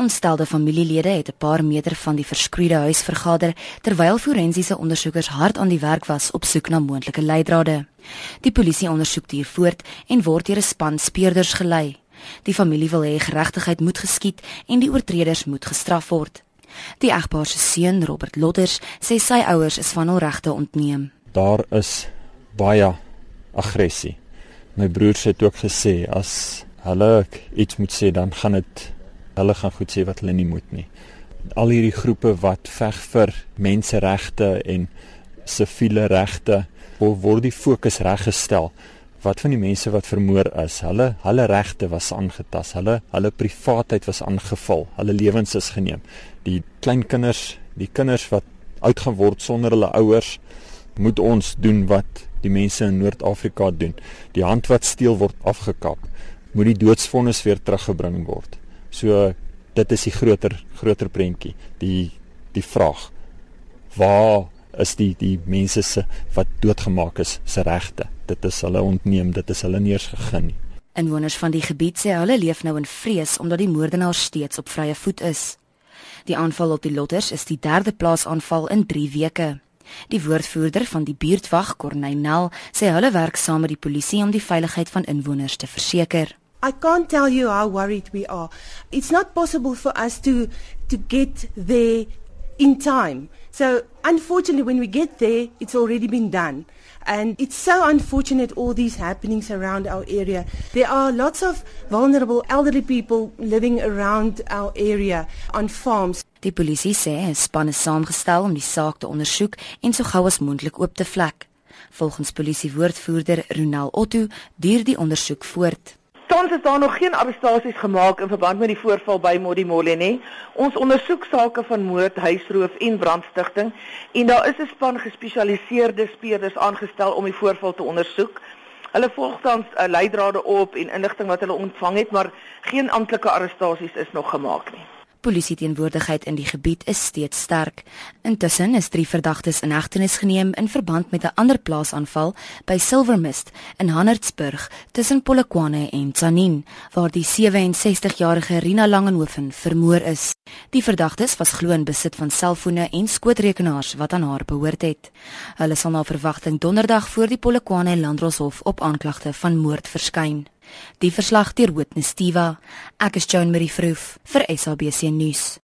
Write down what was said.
Ontstelde familielede het 'n paar meter van die verskroeide huis vergader terwyl forensiese ondersoekers hard aan die werk was op soek na moontlike leidrade. Die polisie ondersoek hier voort en word deur 'n span speurders gelei. Die familie wil hê geregtigheid moet geskied en die oortreders moet gestraf word. Die egpaar se seun, Robert Lotters, sê sy ouers is van hul regte ontneem. Daar is baie aggressie. My broer het ook gesê as hulle iets moet sê dan gaan dit hulle gaan goed sê wat hulle nie moet nie. Al hierdie groepe wat veg vir menseregte en siviele regte word die fokus reggestel. Wat van die mense wat vermoor is, hulle hulle regte was aangetast, hulle hulle privaatheid was aangeval, hulle lewens is geneem. Die klein kinders, die kinders wat oud gaan word sonder hulle ouers, moet ons doen wat die mense in Noord-Afrika doen. Die hand wat steel word afgekap, moet die doodsvonnis weer teruggebring word. So dit is die groter groter prentjie. Die die vraag waar is die die mense se wat doodgemaak is se regte? Dit is hulle ontneem, dit is hulle nie eens gegee nie. Inwoners van die gebied sê hulle leef nou in vrees omdat die moordenaar steeds op vrye voet is. Die aanval op die lotters is die derde plaasaanval in 3 weke. Die woordvoerder van die buurtwag, Corneynel, sê hulle werk saam met die polisie om die veiligheid van inwoners te verseker. I can't tell you how worried we are. It's not possible for us to to get there in time. So unfortunately when we get there it's already been done. And it's so unfortunate all these happenings around our area. There are lots of vulnerable elderly people living around our area on farms. Die polisie sê 'n span is saamgestel om die saak te ondersoek en so gou as moontlik oop te vlek. Volgens polisiewoordvoerder Ronel Otto duur die ondersoek voort. Tans is daar nog geen arrestasies gemaak in verband met die voorval by Modimolle nie. Ons ondersoek sake van moord, huisroof en brandstigting en daar is 'n span gespesialiseerde speurders aangestel om die voorval te ondersoek. Hulle volg tans uh, leidrade op en inligting wat hulle ontvang het, maar geen amptelike arrestasies is nog gemaak nie. Polisie teenwoordigheid in die gebied is steeds sterk. Intussen is drie verdagtes in hegtenis geneem in verband met 'n ander plaasaanval by Silvermist in Hannertsburg tussen Polokwane en Tsanin, waar die 67-jarige Rina Langenhoven vermoor is. Die verdagtes was glo in besit van selfone en skootrekenaars wat aan haar behoort het. Hulle sal na verwagting donderdag voor die Polokwane Landdroshof op aanklagte van moord verskyn. Die verslag deur Witness Stiva. Ek is Joan Marie Vroof vir SABC nuus.